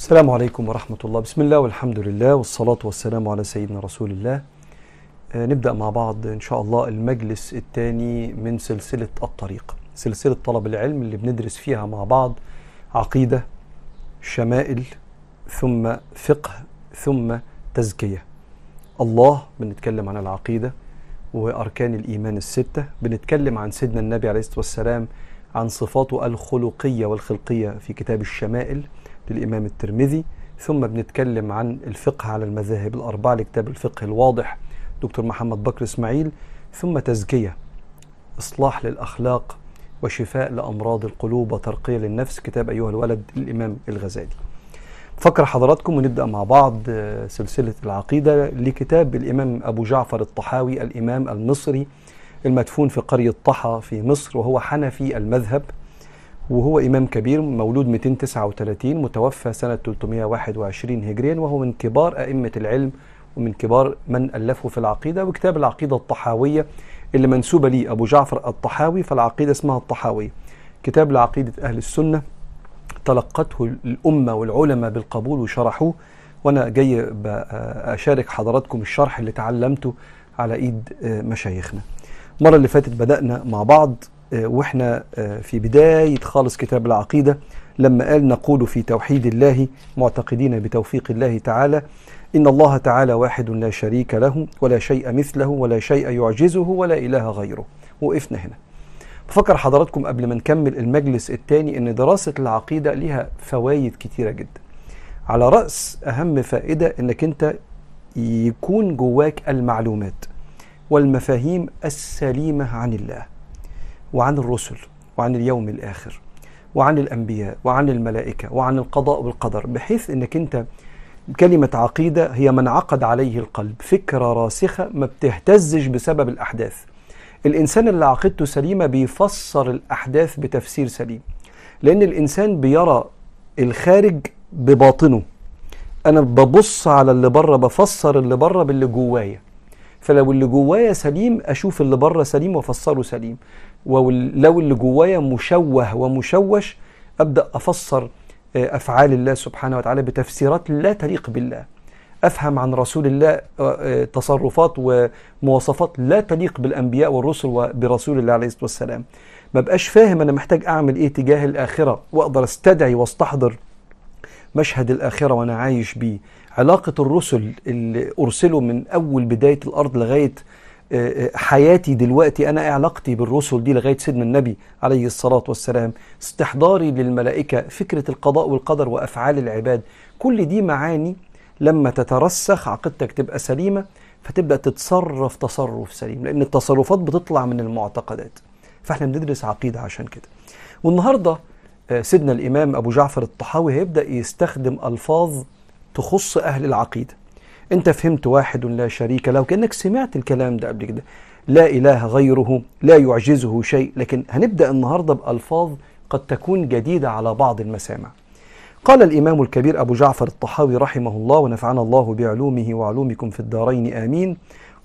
السلام عليكم ورحمة الله. بسم الله والحمد لله والصلاة والسلام على سيدنا رسول الله. آه، نبدأ مع بعض إن شاء الله المجلس الثاني من سلسلة الطريق. سلسلة طلب العلم اللي بندرس فيها مع بعض عقيدة شمائل ثم فقه ثم تزكية. الله بنتكلم عن العقيدة وأركان الإيمان الستة. بنتكلم عن سيدنا النبي عليه الصلاة والسلام عن صفاته الخلقية والخلقية في كتاب الشمائل. للإمام الترمذي. ثم بنتكلم عن الفقه على المذاهب الأربعة لكتاب الفقه الواضح دكتور محمد بكر إسماعيل. ثم تزكية إصلاح للأخلاق وشفاء لأمراض القلوب وترقية للنفس. كتاب أيها الولد للإمام الغزالي. فكر حضراتكم ونبدأ مع بعض آه، سلسلة العقيدة لكتاب الإمام أبو جعفر الطحاوي الإمام المصري المدفون في قرية طحا في مصر وهو حنفي المذهب. وهو إمام كبير مولود 239 متوفى سنة 321 هجريا وهو من كبار أئمة العلم ومن كبار من ألفوا في العقيدة وكتاب العقيدة الطحاوية اللي منسوبة لي أبو جعفر الطحاوي فالعقيدة اسمها الطحاوية. كتاب لعقيدة أهل السنة تلقته الأمة والعلماء بالقبول وشرحوه وأنا جاي أشارك حضراتكم الشرح اللي تعلمته على إيد مشايخنا. المرة اللي فاتت بدأنا مع بعض آه، وإحنا آه، في بداية خالص كتاب العقيدة لما قال نقول في توحيد الله معتقدين بتوفيق الله تعالى إن الله تعالى واحد لا شريك له ولا شيء مثله ولا شيء يعجزه ولا إله غيره. وقفنا هنا. بفكر حضراتكم قبل ما نكمل المجلس الثاني إن دراسة العقيدة ليها فوائد كتيرة جدا. على رأس أهم فائدة إنك أنت يكون جواك المعلومات والمفاهيم السليمة عن الله. وعن الرسل وعن اليوم الآخر وعن الأنبياء وعن الملائكة وعن القضاء والقدر بحيث إنك أنت كلمة عقيدة هي من عقد عليه القلب فكرة راسخة ما بتهتزش بسبب الأحداث. الإنسان اللي عقيدته سليمة بيفسر الأحداث بتفسير سليم لأن الإنسان بيرى الخارج بباطنه. أنا ببص على اللي بره بفسر اللي بره باللي جوايا. فلو اللي جوايا سليم أشوف اللي بره سليم وأفسره سليم. ولو اللي جوايا مشوه ومشوش أبدأ أفسر آه، أفعال الله سبحانه وتعالى بتفسيرات لا تليق بالله. أفهم عن رسول الله آه، آه، تصرفات ومواصفات لا تليق بالأنبياء والرسل وبرسول الله عليه الصلاة والسلام. ما بقاش فاهم أنا محتاج أعمل إيه تجاه الآخرة وأقدر أستدعي وأستحضر مشهد الآخرة وأنا عايش بيه. علاقة الرسل اللي أرسلوا من أول بداية الأرض لغاية حياتي دلوقتي إيه علاقتي بالرسل دي لغاية سيدنا النبي عليه الصلاة والسلام استحضاري للملائكة فكرة القضاء والقدر وأفعال العباد كل دي معاني لما تترسخ عقيدتك تبقى سليمة فتبدا تتصرف تصرف سليم لأن التصرفات بتطلع من المعتقدات. فإحنا بندرس عقيدة عشان كده. والنهاردة آه، سيدنا الإمام أبو جعفر الطحاوي هيبدأ يستخدم ألفاظ تخص أهل العقيدة. أنت فهمت واحد لا شريك له كأنك سمعت الكلام ده قبل كده. لا إله غيره لا يعجزه شيء. لكن هنبدأ النهارده بألفاظ قد تكون جديدة على بعض المسامع. قال الإمام الكبير أبو جعفر الطحاوي رحمه الله ونفعنا الله بعلومه وعلومكم في الدارين آمين.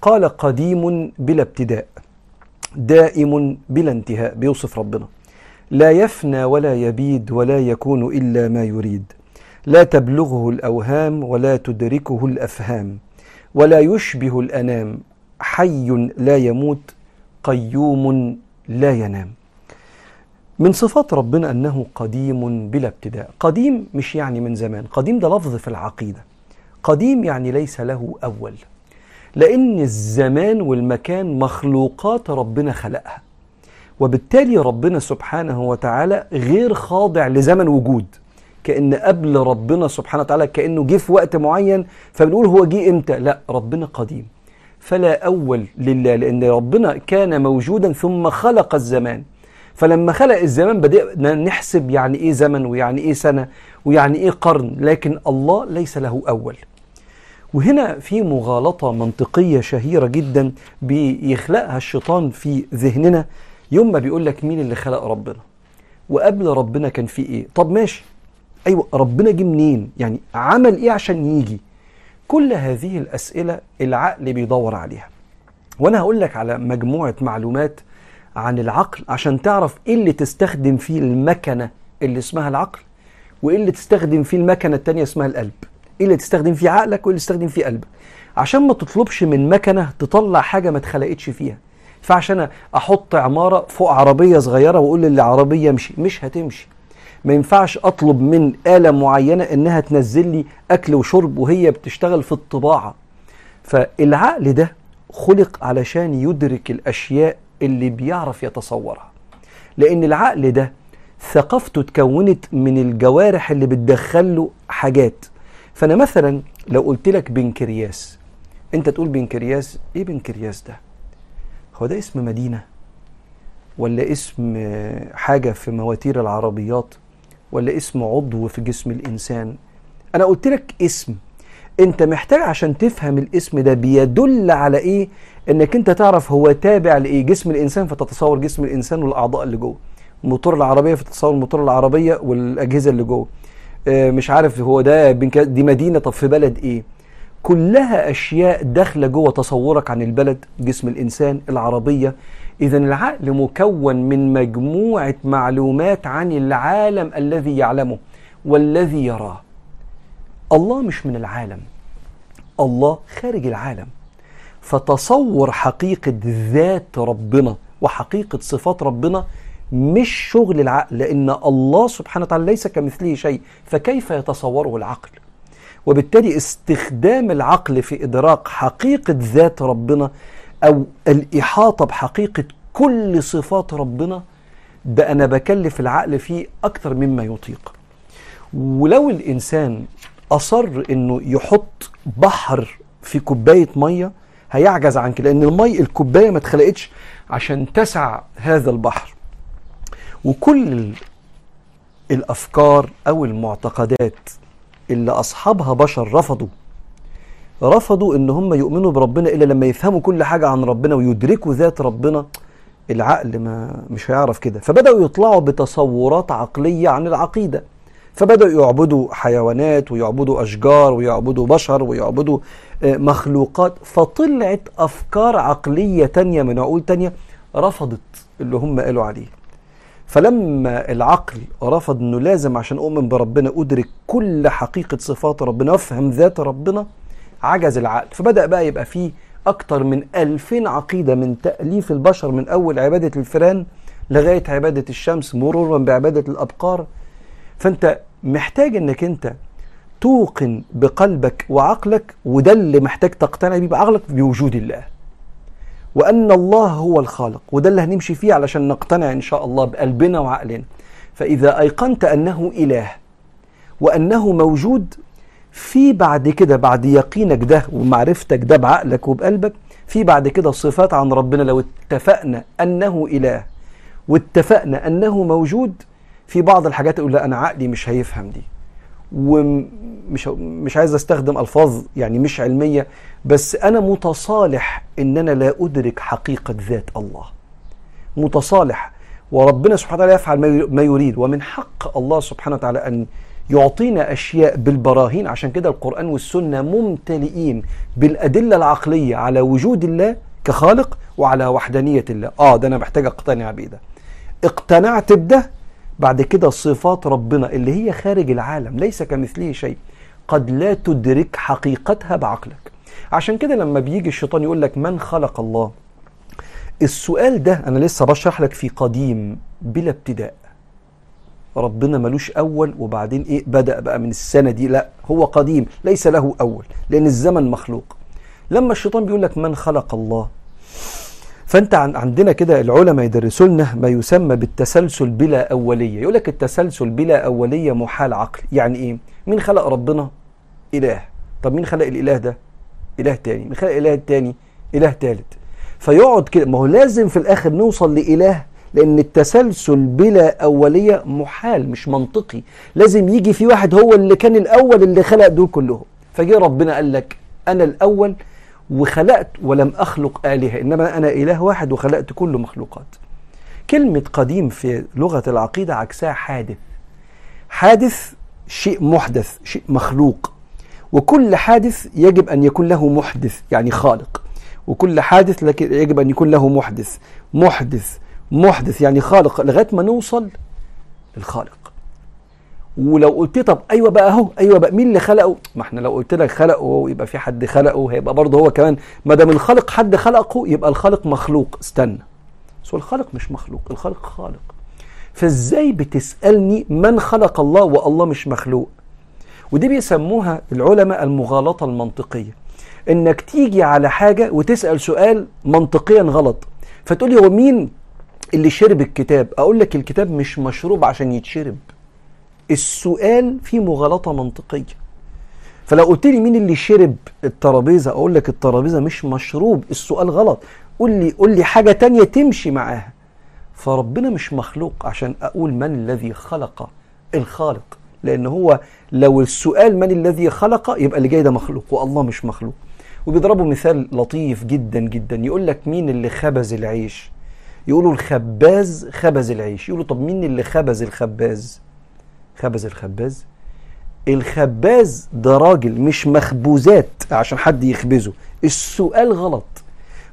قال قديم بلا ابتداء دائم بلا انتهاء. بيوصف ربنا. لا يفنى ولا يبيد ولا يكون إلا ما يريد. لا تبلغه الأوهام ولا تدركه الأفهام ولا يشبه الأنام. حي لا يموت قيوم لا ينام. من صفات ربنا أنه قديم بلا ابتداء. قديم مش يعني من زمان قديم ده لفظ في العقيدة. قديم يعني ليس له أول. لأن الزمان والمكان مخلوقات ربنا خلقها وبالتالي ربنا سبحانه وتعالى غير خاضع لزمن وجود. كأن قبل ربنا سبحانه وتعالى كأنه جه في وقت معين فبنقول هو جه إمتى؟ لا ربنا قديم. فلا أول لله لأن ربنا كان موجودا ثم خلق الزمان. فلما خلق الزمان بدأنا نحسب يعني إيه زمن ويعني إيه سنة ويعني إيه قرن لكن الله ليس له أول. وهنا في مغالطة منطقية شهيرة جدا بيخلقها الشيطان في ذهننا. يوم ما بيقول لك مين اللي خلق ربنا؟ وقبل ربنا كان في إيه؟ طب ماشي أيوه ربنا جه منين؟ يعني عمل إيه عشان يجي؟ كل هذه الأسئلة العقل بيدور عليها. وأنا هقول لك على مجموعة معلومات عن العقل عشان تعرف إيه اللي تستخدم فيه المكنة اللي اسمها العقل وإيه اللي تستخدم فيه المكنة التانية اسمها القلب. إيه اللي تستخدم فيه عقلك وإيه اللي تستخدم فيه قلبك. عشان ما تطلبش من مكنة تطلع حاجة ما اتخلقتش فيها. فعشان أحط عمارة فوق عربية صغيرة وأقول للعربيه امشي مش هتمشي. ما ينفعش أطلب من آلة معينة إنها تنزل لي أكل وشرب وهي بتشتغل في الطباعة. فالعقل ده خلق علشان يدرك الأشياء اللي بيعرف يتصورها. لأن العقل ده ثقافته اتكونت من الجوارح اللي بتدخل له حاجات. فأنا مثلا لو قلت لك بنكرياس أنت تقول بنكرياس إيه بنكرياس ده؟ هو ده اسم مدينة ولا اسم حاجة في مواتير العربيات؟ ولا اسم عضو في جسم الإنسان. أنا قلت لك اسم. أنت محتاج عشان تفهم الاسم ده بيدل على إيه؟ إنك أنت تعرف هو تابع لإيه؟ جسم الإنسان فتتصور جسم الإنسان والأعضاء اللي جوه. موتور العربية فتتصور الموتور العربية والأجهزة اللي جوه. آه، مش عارف هو ده دي مدينة طب في بلد إيه؟ كلها أشياء داخلة جوه تصورك عن البلد جسم الإنسان العربية. اذا العقل مكون من مجموعة معلومات عن العالم الذي يعلمه والذي يراه. الله مش من العالم. الله خارج العالم. فتصور حقيقة ذات ربنا وحقيقة صفات ربنا مش شغل العقل لأن الله سبحانه وتعالى ليس كمثله شيء فكيف يتصوره العقل؟ وبالتالي استخدام العقل في إدراك حقيقة ذات ربنا أو الإحاطة بحقيقة كل صفات ربنا ده أنا بكلف العقل فيه أكثر مما يطيق. ولو الإنسان أصر إنه يحط بحر في كوباية مية هيعجز عن كده لأن المي الكوباية ما اتخلقتش عشان تسع هذا البحر. وكل ال- الأفكار أو المعتقدات اللي أصحابها بشر رفضوا رفضوا إن هم يؤمنوا بربنا إلا لما يفهموا كل حاجة عن ربنا ويدركوا ذات ربنا. العقل ما مش هيعرف كده. فبدأوا يطلعوا بتصورات عقلية عن العقيدة. فبدأوا يعبدوا حيوانات ويعبدوا أشجار ويعبدوا بشر ويعبدوا آه، مخلوقات. فطلعت أفكار عقلية تانية من عقول تانية رفضت اللي هم قالوا عليه. فلما العقل رفض إنه لازم عشان أؤمن بربنا أدرك كل حقيقة صفات ربنا وافهم ذات ربنا عجز العقل. فبدأ بقى يبقى فيه أكتر من ألفين عقيدة من تأليف البشر من أول عبادة الفيران لغاية عبادة الشمس مرورا بعبادة الأبقار. فأنت محتاج إنك أنت توقن بقلبك وعقلك وده اللي محتاج تقتنع بيه بعقلك بوجود الله. وأن الله هو الخالق وده اللي هنمشي فيه علشان نقتنع إن شاء الله بقلبنا وعقلنا. فإذا أيقنت أنه إله وأنه موجود في بعد كده بعد يقينك ده ومعرفتك ده بعقلك وبقلبك في بعد كده صفات عن ربنا. لو اتفقنا أنه إله واتفقنا أنه موجود في بعض الحاجات يقول لا أنا عقلي مش هيفهم دي. ومش مش عايز أستخدم ألفاظ يعني مش علمية بس أنا متصالح إن أنا لا أدرك حقيقة ذات الله. متصالح. وربنا سبحانه وتعالى يفعل ما يريد. ومن حق الله سبحانه وتعالى أن يعطينا أشياء بالبراهين. عشان كده القرآن والسنة ممتلئين بالأدلة العقلية على وجود الله كخالق وعلى وحدانية الله. آه ده أنا محتاج أقتنع بيه ده. اقتنعت بده بعد كده صفات ربنا اللي هي خارج العالم ليس كمثله شيء قد لا تدرك حقيقتها بعقلك. عشان كده لما بيجي الشيطان يقول لك من خلق الله السؤال ده أنا لسه بشرح لك في قديم بلا ابتداء. ربنا ملوش أول وبعدين إيه بدأ بقى من السنة دي. لا هو قديم ليس له أول لأن الزمن مخلوق. لما الشيطان بيقول لك من خلق الله فأنت عن عندنا كده العلماء يدرسوا لنا ما يسمى بالتسلسل بلا أولية. يقول لك التسلسل بلا أولية محال عقل. يعني إيه؟ مين خلق ربنا؟ إله. طب مين خلق الإله ده؟ إله تاني. مين خلق الإله التاني؟ إله تالت. فيقعد كده. ما هو لازم في الآخر نوصل لإله لأن التسلسل بلا أولية محال مش منطقي. لازم يجي في واحد هو اللي كان الأول اللي خلق دول كلهم. فجه ربنا قال لك أنا الأول وخلقت ولم أخلق آلهة إنما أنا إله واحد وخلقت كل مخلوقات. كلمة قديم في لغة العقيدة عكسها حادث. حادث شيء محدث شيء مخلوق. وكل حادث يجب أن يكون له محدث يعني خالق. وكل حادث يجب أن يكون له محدث. محدث. محدث يعني خالق لغاية ما نوصل للخالق. ولو قلت طب أيوه بقى أهو أيوه بقى مين اللي خلقه؟ ما إحنا لو قلت لك خلقه يبقى في حد خلقه هيبقى برضه هو كمان ما دام الخالق حد خلقه يبقى الخالق مخلوق. استنى. بس الخالق مش مخلوق الخالق خالق. فإزاي بتسألني من خلق الله والله مش مخلوق؟ ودي بيسموها العلماء المغالطة المنطقية. إنك تيجي على حاجة وتسأل سؤال منطقيا غلط فتقول لي هو مين اللي شرب الكتاب أقول لك الكتاب مش مشروب عشان يتشرب. السؤال فيه مغالطة منطقية. فلو قلت لي مين اللي شرب الترابيزة أقول لك الترابيزة مش مشروب السؤال غلط. قول لي قول لي حاجة تانية تمشي معاها. فربنا مش مخلوق عشان أقول من الذي خلق الخالق لأن هو لو السؤال من الذي خلق يبقى اللي جاي ده مخلوق والله مش مخلوق. وبيضربوا مثال لطيف جدا جدا. يقول لك مين اللي خبز العيش؟ يقولوا الخباز خبز العيش. يقولوا طب مين اللي خبز الخباز؟ خبز الخباز. الخباز ده راجل مش مخبوزات عشان حد يخبزه. السؤال غلط.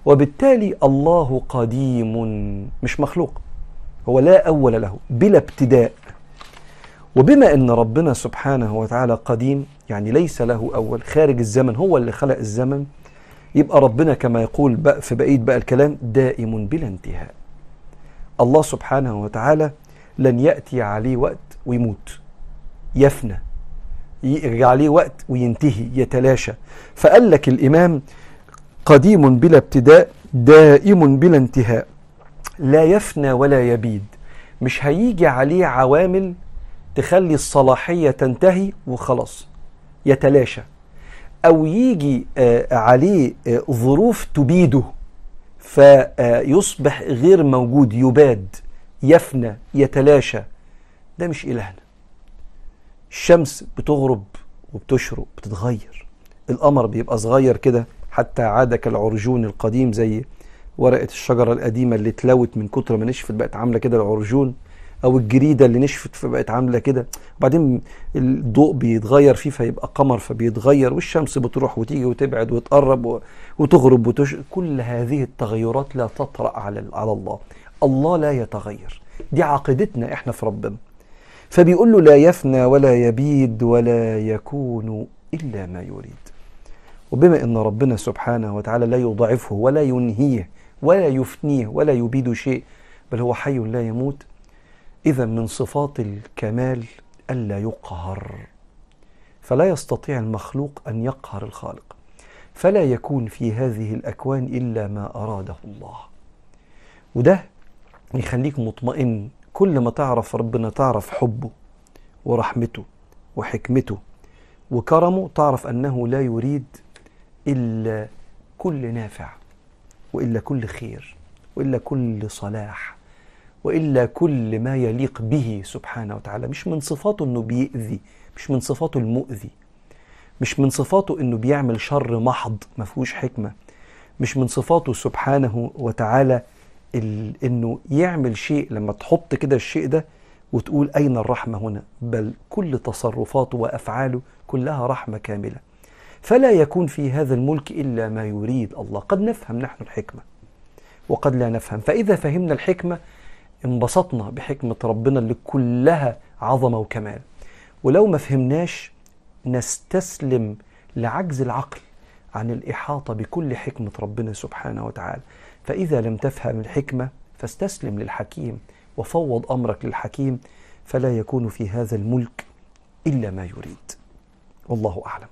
وبالتالي الله قديم مش مخلوق. هو لا أول له بلا ابتداء. وبما أن ربنا سبحانه وتعالى قديم يعني ليس له أول خارج الزمن هو اللي خلق الزمن يبقى ربنا كما يقول بقى في بقية بقى الكلام دائم بلا انتهاء. الله سبحانه وتعالى لن يأتي عليه وقت ويموت. يفنى. يرجع عليه وقت وينتهي يتلاشى. فقال لك الإمام قديم بلا ابتداء دائم بلا انتهاء. لا يفنى ولا يبيد. مش هيجي عليه عوامل تخلي الصلاحية تنتهي وخلاص يتلاشى. أو يجي عليه ظروف تبيده. فيصبح غير موجود يباد يفنى يتلاشى. ده مش إلهنا. الشمس بتغرب وبتشرق بتتغير. القمر بيبقى صغير كده حتى عاد كالعرجون القديم زي ورقة الشجرة القديمة اللي اتلوت من كتر ما نشفت بقت عاملة كده العرجون. أو الجريدة اللي نشفت فبقت عاملة كده. وبعدين الضوء بيتغير فيه فيبقى قمر فبيتغير والشمس بتروح وتيجي وتبعد وتقرب وتغرب وتش... كل هذه التغيرات لا تطرأ على على الله. الله لا يتغير. دي عقيدتنا إحنا في ربنا. فبيقول له لا يفنى ولا يبيد ولا يكون إلا ما يريد. وبما إن ربنا سبحانه وتعالى لا يضعفه ولا ينهيه ولا يفنيه ولا يبيد شيء بل هو حي لا يموت اذا من صفات الكمال الا يقهر. فلا يستطيع المخلوق أن يقهر الخالق. فلا يكون في هذه الأكوان إلا ما أراده الله. وده يخليك مطمئن. كل ما تعرف ربنا تعرف حبه ورحمته وحكمته وكرمه تعرف أنه لا يريد إلا كل نافع وإلا كل خير وإلا كل صلاح. وإلا كل ما يليق به سبحانه وتعالى مش من صفاته إنه بيأذي مش من صفاته المؤذي مش من صفاته إنه بيعمل شر محض ما فيهوش حكمة مش من صفاته سبحانه وتعالى ال... إنه يعمل شيء لما تحط كده الشيء ده وتقول أين الرحمة هنا؟ بل كل تصرفاته وأفعاله كلها رحمة كاملة. فلا يكون في هذا الملك إلا ما يريد الله. قد نفهم نحن الحكمة وقد لا نفهم. فإذا فهمنا الحكمة انبسطنا بحكمة ربنا اللي كلها عظمة وكمال. ولو ما فهمناش نستسلم لعجز العقل عن الإحاطة بكل حكمة ربنا سبحانه وتعالى. فإذا لم تفهم الحكمة فاستسلم للحكيم وفوض أمرك للحكيم فلا يكون في هذا الملك إلا ما يريد. والله أعلم.